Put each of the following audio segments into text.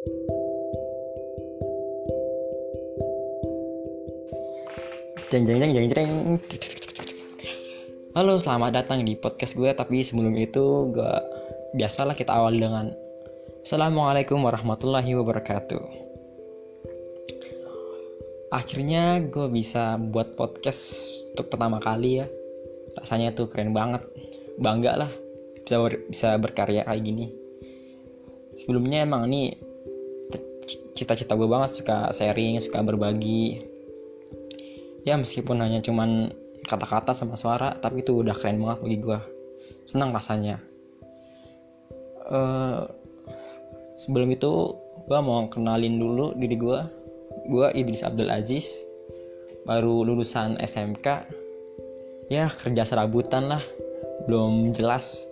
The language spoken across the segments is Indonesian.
jeng jeng jeng jeng jeng. Halo selamat datang di podcast gue. Tapi sebelum itu gue biasalah kita awal dengan assalamualaikum warahmatullahi wabarakatuh. Akhirnya gue bisa buat podcast untuk pertama kali ya. Rasanya tuh keren banget. Bangga lah bisa ber, bisa berkarya kayak gini. Sebelumnya emang ini cita-cita gue banget suka sharing suka berbagi. Ya meskipun hanya cuman kata-kata sama suara tapi itu udah keren banget bagi gue. Senang rasanya. Uh, sebelum itu gue mau kenalin dulu diri gue. Gue Idris Abdul Aziz baru lulusan SMK ya kerja serabutan lah belum jelas.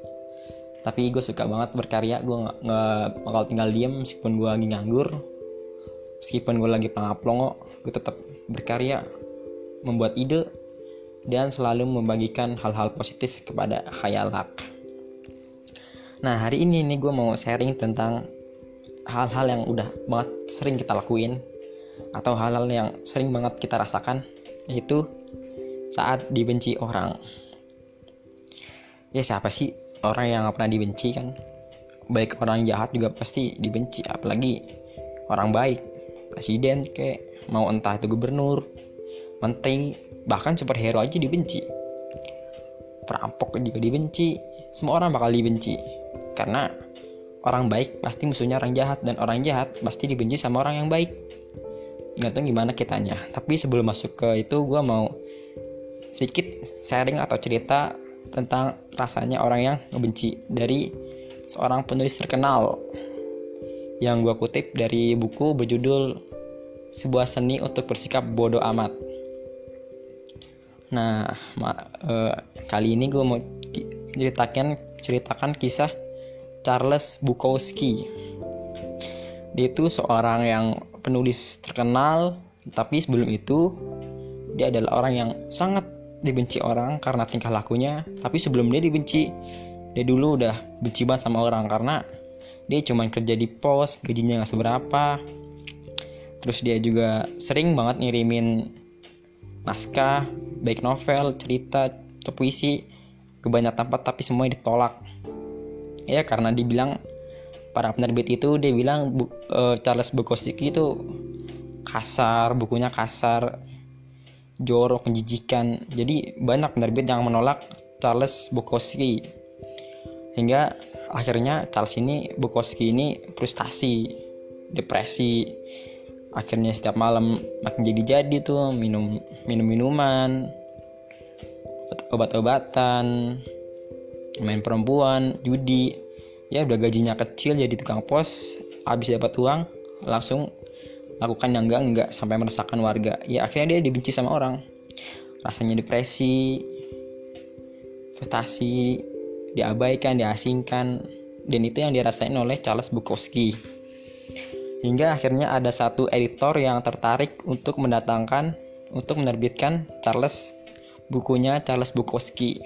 Tapi gue suka banget berkarya gue nggak bakal tinggal diem meskipun gue lagi nganggur meskipun gue lagi pengaplongo gue tetap berkarya membuat ide, dan selalu membagikan hal-hal positif kepada khayalak. Nah hari ini nih gue mau sharing tentang hal-hal yang udah banget sering kita lakuin atau hal-hal yang sering banget kita rasakan yaitu saat dibenci orang. Ya siapa sih orang yang gak pernah dibenci kan? Baik orang jahat juga pasti dibenci, apalagi orang baik, presiden kayak mau entah itu gubernur, menteri bahkan superhero aja dibenci. Perampok juga dibenci. Semua orang bakal dibenci. Karena orang baik pasti musuhnya orang jahat dan orang jahat pasti dibenci sama orang yang baik. Nggak tahu gimana kitanya. Tapi sebelum masuk ke itu gue mau sedikit sharing atau cerita tentang rasanya orang yang ngebenci dari seorang penulis terkenal. Yang gue kutip dari buku berjudul sebuah seni untuk bersikap bodoh amat Nah, ma uh, kali ini gue mau ceritakan ceritakan kisah Charles Bukowski. Dia itu seorang yang penulis terkenal, tapi sebelum itu dia adalah orang yang sangat dibenci orang karena tingkah lakunya. Tapi sebelum dia dibenci, dia dulu udah benci banget sama orang karena dia cuma kerja di pos, gajinya nggak seberapa. Terus dia juga sering banget ngirimin naskah baik novel cerita atau puisi ke banyak tempat tapi semua ditolak. Ya karena dibilang para penerbit itu dia bilang bu, uh, Charles Bukowski itu kasar bukunya kasar jorok menjijikan. Jadi banyak penerbit yang menolak Charles Bukowski. Hingga akhirnya Charles ini Bukowski ini frustasi depresi akhirnya setiap malam makin jadi-jadi tuh minum minum minuman obat-obatan main perempuan judi. Ya udah gajinya kecil jadi tukang pos habis dapat uang langsung lakukan yang enggak enggak sampai meresahkan warga. Ya akhirnya dia dibenci sama orang. Rasanya depresi frustasi diabaikan diasingkan. Dan itu yang dirasain oleh Charles Bukowski Hingga akhirnya ada satu editor yang tertarik untuk mendatangkan untuk menerbitkan Charles bukunya Charles Bukowski.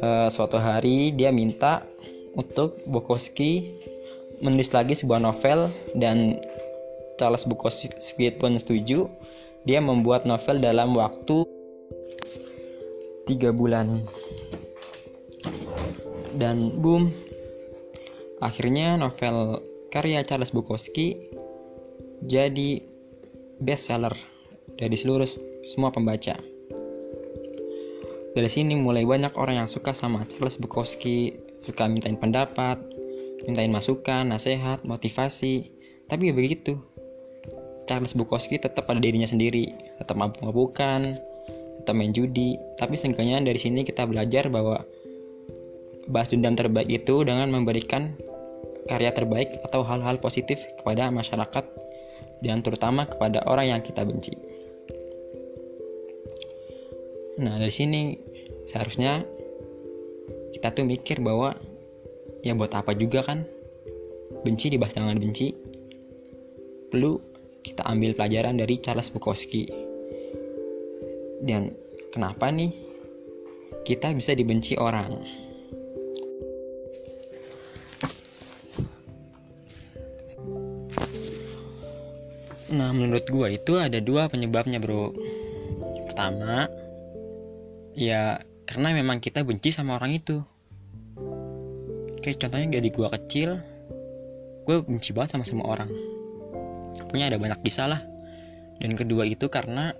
E, suatu hari dia minta untuk Bukowski menulis lagi sebuah novel dan Charles Bukowski pun setuju. Dia membuat novel dalam waktu tiga bulan dan boom akhirnya novel karya Charles Bukowski jadi bestseller dari seluruh semua pembaca. Dari sini mulai banyak orang yang suka sama Charles Bukowski, suka mintain pendapat, mintain masukan, nasihat, motivasi. Tapi begitu. Charles Bukowski tetap pada dirinya sendiri, tetap mabuk-mabukan, tetap main judi. Tapi seenggaknya dari sini kita belajar bahwa balas dendam terbaik itu dengan memberikan karya terbaik atau hal-hal positif kepada masyarakat dan terutama kepada orang yang kita benci. Nah, dari sini seharusnya kita tuh mikir bahwa ya buat apa juga kan benci dibahas dengan benci. Perlu kita ambil pelajaran dari Charles Bukowski. Dan kenapa nih kita bisa dibenci orang? Nah menurut gue itu ada dua penyebabnya bro. Pertama ya karena memang kita benci sama orang itu. Kayak contohnya dari gue kecil gue benci banget sama semua orang. Punya ada banyak kisah lah. Dan kedua itu karena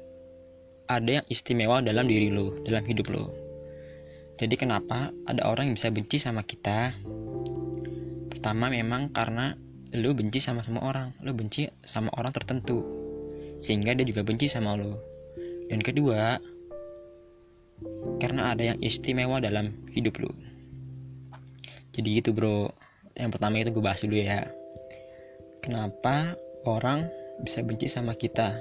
ada yang istimewa dalam diri lo dalam hidup lo. Jadi kenapa ada orang yang bisa benci sama kita? Pertama memang karena lo benci sama semua orang lo benci sama orang tertentu sehingga dia juga benci sama lo dan kedua karena ada yang istimewa dalam hidup lo jadi gitu bro. Yang pertama itu gue bahas dulu ya. Kenapa orang bisa benci sama kita?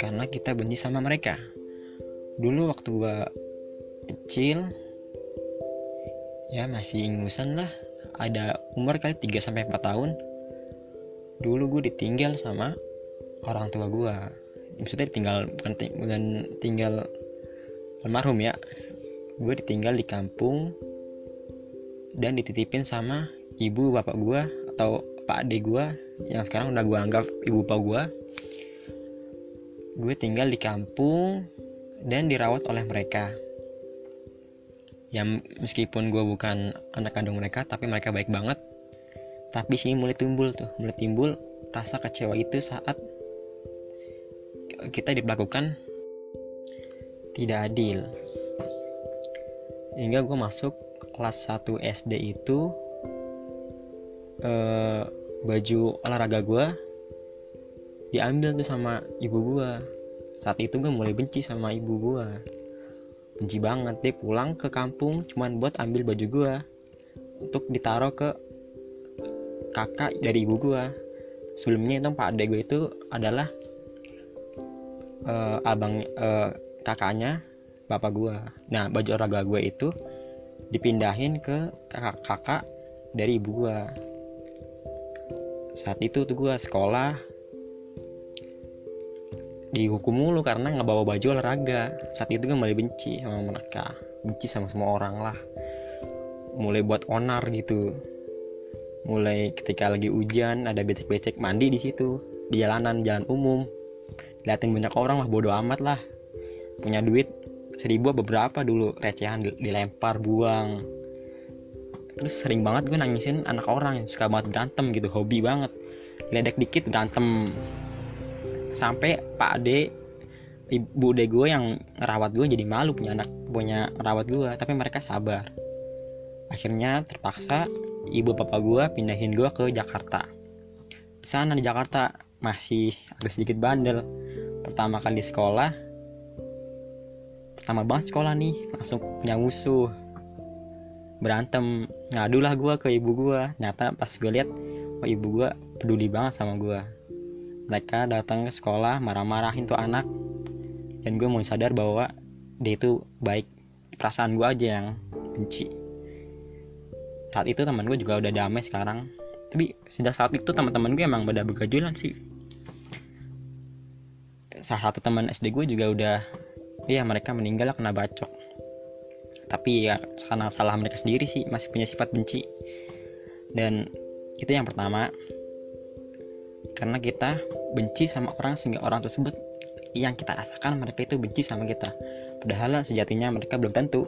Karena kita benci sama mereka. Dulu waktu gue kecil ya masih ingusan lah. Ada umur kali 3 sampai 4 tahun dulu gue ditinggal sama orang tua gue maksudnya tinggal bukan, bukan tinggal almarhum ya. Gue ditinggal di kampung dan dititipin sama ibu bapak gue atau pak ade gue yang sekarang udah gue anggap ibu bapak gue gue tinggal di kampung dan dirawat oleh mereka. Ya meskipun gue bukan anak kandung mereka tapi mereka baik banget tapi sini mulai timbul tuh mulai timbul rasa kecewa itu saat kita diperlakukan tidak adil. Hingga gue masuk kelas 1 SD itu eh, baju olahraga gue diambil tuh sama ibu gue saat itu gue mulai benci sama ibu gue benci banget dia pulang ke kampung cuman buat ambil baju gue untuk ditaruh ke kakak dari ibu gue sebelumnya itu pak adek gue itu adalah uh, abang uh, kakaknya bapak gue nah baju olahraga gue itu dipindahin ke kakak-kakak dari ibu gue saat itu tuh gue sekolah dihukum mulu karena nggak bawa baju olahraga. Saat itu gue mulai benci sama mereka benci sama semua orang lah. Mulai buat onar gitu mulai ketika lagi hujan ada becek-becek mandi di situ. Di jalanan jalan umum. Liatin banyak orang lah bodoh amat lah. Punya duit seribu beberapa dulu recehan dilempar buang. Terus sering banget gue nangisin anak orang yang suka banget berantem gitu hobi banget. Ledek dikit berantem. Sampai pak ade ibu de gue yang ngerawat gue jadi malu punya anak punya ngerawat gue tapi mereka sabar. Akhirnya terpaksa ibu papa gue pindahin gue ke Jakarta. Di sana di Jakarta masih agak sedikit bandel. Pertama kali sekolah pertama banget sekolah nih langsung punya musuh. Berantem ngadulah gue ke ibu gue nyata pas gue lihat oh ibu gue peduli banget sama gue mereka datang ke sekolah marah-marahin tuh anak. Dan gue mau sadar bahwa dia itu baik. Perasaan gue aja yang benci saat itu teman gue juga udah damai sekarang. Tapi sejak saat itu teman-teman gue emang pada begajulan sih. Salah satu teman SD gue juga udah ya mereka meninggal kena bacok. Tapi ya karena salah mereka sendiri sih masih punya sifat benci. Dan itu yang pertama. Karena kita benci sama orang sehingga orang tersebut yang kita rasakan mereka itu benci sama kita. Padahal sejatinya mereka belum tentu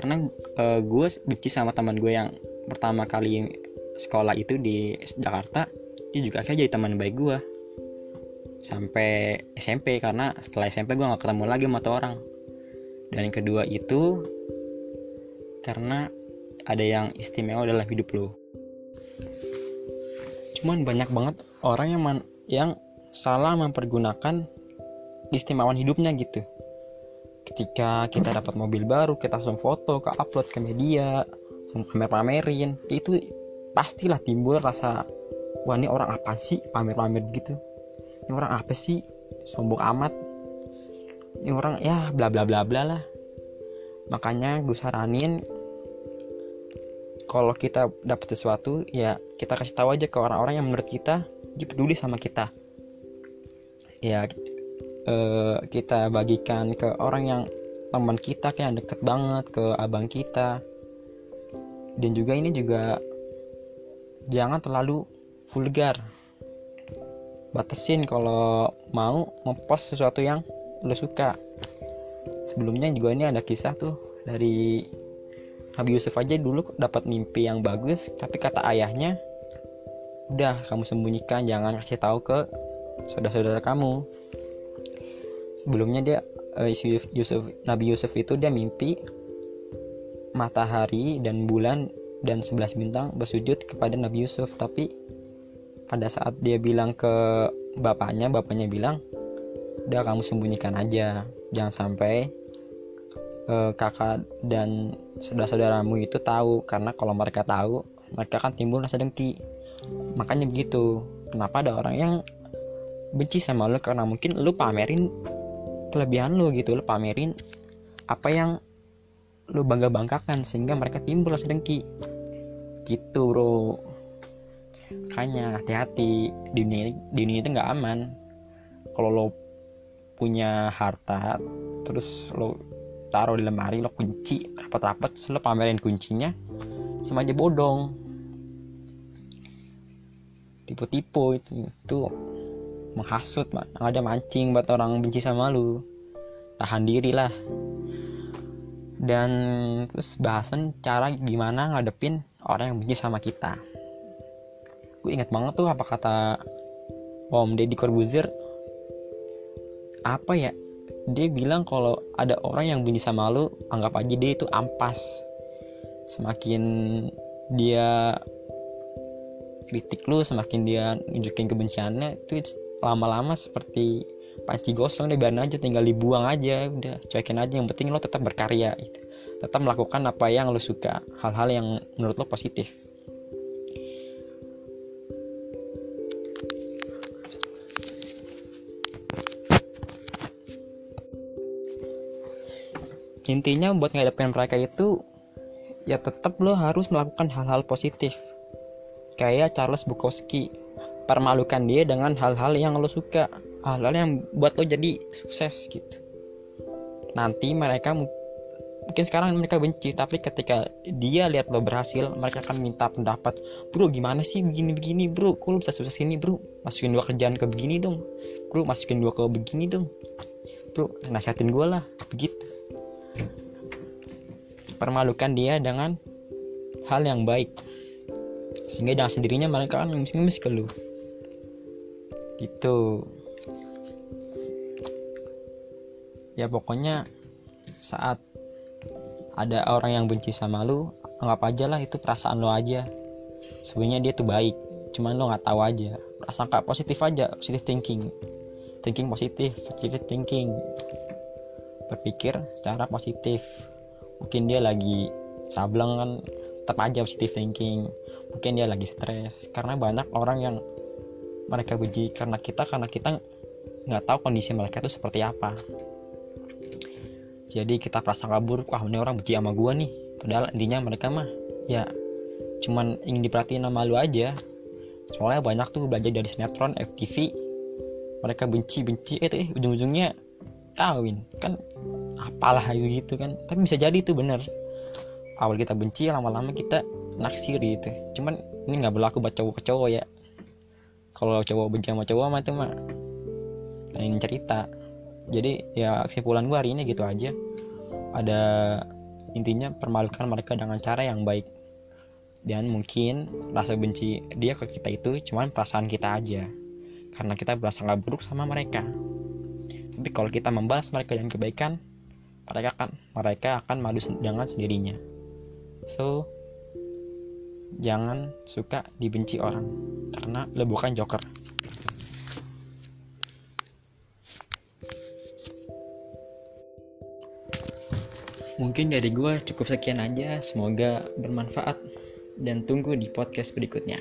karena uh, gue benci sama teman gue yang pertama kali sekolah itu di Jakarta dia juga akhirnya jadi teman baik gue sampai SMP karena setelah SMP gue gak ketemu lagi sama tuh orang. Dan yang kedua itu karena ada yang istimewa dalam hidup lo cuman banyak banget orang yang man, yang salah mempergunakan istimewaan hidupnya gitu ketika kita dapat mobil baru kita langsung foto ke upload ke media pamer-pamerin itu pastilah timbul rasa wah ini orang apa sih pamer-pamer gitu? Ini orang apa sih? Sombong amat. Ini orang ya bla bla bla bla lah. Makanya gue saranin kalau kita dapat sesuatu ya kita kasih tahu aja ke orang-orang yang menurut kita dia peduli sama kita. Ya eh, kita bagikan ke orang yang teman kita kayak deket banget ke abang kita. Dan juga ini juga jangan terlalu vulgar. Batasin kalau mau mempost sesuatu yang lo suka. Sebelumnya juga ini ada kisah tuh dari Nabi Yusuf aja dulu dapat mimpi yang bagus tapi kata ayahnya udah kamu sembunyikan jangan kasih tahu ke saudara-saudara kamu sebelumnya dia uh, Yusuf Nabi Yusuf itu dia mimpi matahari dan bulan dan sebelas bintang bersujud kepada Nabi Yusuf. Tapi pada saat dia bilang ke bapaknya bapaknya bilang udah kamu sembunyikan aja. Jangan sampai uh, kakak dan saudara-saudaramu itu tahu. Karena kalau mereka tahu mereka akan timbul rasa dengki. Makanya begitu. Kenapa ada orang yang benci sama lo karena mungkin lo pamerin kelebihan lo gitu lo pamerin apa yang lo bangga banggakan sehingga mereka timbul rasa dengki. Gitu bro. Makanya hati-hati di dunia di dunia itu nggak aman. Kalau lo punya harta terus lo taruh di lemari lo kunci rapat-rapat lo pamerin kuncinya sama aja bodong. Tipu-tipu itu itu menghasut ada mancing buat orang benci sama lu. Tahan diri lah. Dan terus bahasan cara gimana ngadepin orang yang benci sama kita. Gue inget banget tuh apa kata Om Deddy Corbuzier. Apa ya? Dia bilang kalau ada orang yang benci sama lu anggap aja dia itu ampas. Semakin dia kritik lu semakin dia nunjukin kebenciannya itu lama-lama seperti panci gosong deh biarin aja tinggal dibuang aja udah cuekin aja. Yang penting lo tetap berkarya gitu. tetap melakukan apa yang lo suka hal-hal yang menurut lo positif. Intinya buat ngadepin mereka itu ya tetap lo harus melakukan hal-hal positif. Kayak Charles Bukowski permalukan dia dengan hal-hal yang lo suka. Hal-hal yang buat lo jadi sukses gitu. Nanti mereka mungkin sekarang mereka benci tapi ketika dia lihat lo berhasil mereka akan minta pendapat bro gimana sih begini begini bro? Kok lo bisa sukses ini bro? Masukin dua kerjaan ke begini dong. Bro masukin dua ke begini dong. Bro nasihatin gue lah begitu permalukan dia dengan hal yang baik. Sehingga dengan sendirinya mereka akan ngemis-ngemis ke lu gitu. Ya pokoknya saat ada orang yang benci sama lu anggap aja lah itu perasaan lo aja. Sebenarnya dia tuh baik cuman lo nggak tahu aja. Prasangka positif aja positive thinking. Thinking positif positive thinking. Berpikir secara positif. Mungkin dia lagi sableng kan tetap aja positive thinking. Mungkin dia lagi stres. Karena banyak orang yang mereka benci karena kita karena kita nggak tahu kondisi mereka itu seperti apa. Jadi kita perasaan kabur wah ini orang benci sama gua nih. Padahal intinya mereka mah ya cuman ingin diperhatiin sama lu aja. Soalnya banyak tuh belajar dari sinetron FTV mereka benci benci eh, itu eh, ujung-ujungnya kawin. Kan apalah gitu kan. Tapi bisa jadi itu bener. Awal kita benci lama-lama kita naksiri itu. Cuman ini nggak berlaku buat cowok ke cowok ya kalau cowok benci sama cowok mah itu mah lain cerita. Jadi ya kesimpulan gue hari ini gitu aja. Ada intinya permalukan mereka dengan cara yang baik. Dan mungkin rasa benci dia ke kita itu cuman perasaan kita aja. Karena kita berasa nggak buruk sama mereka. Tapi kalau kita membalas mereka dengan kebaikan mereka akan mereka akan madu dengan sendirinya. So jangan suka dibenci orang karena lo bukan joker. Mungkin dari gue cukup sekian aja semoga bermanfaat dan tunggu di podcast berikutnya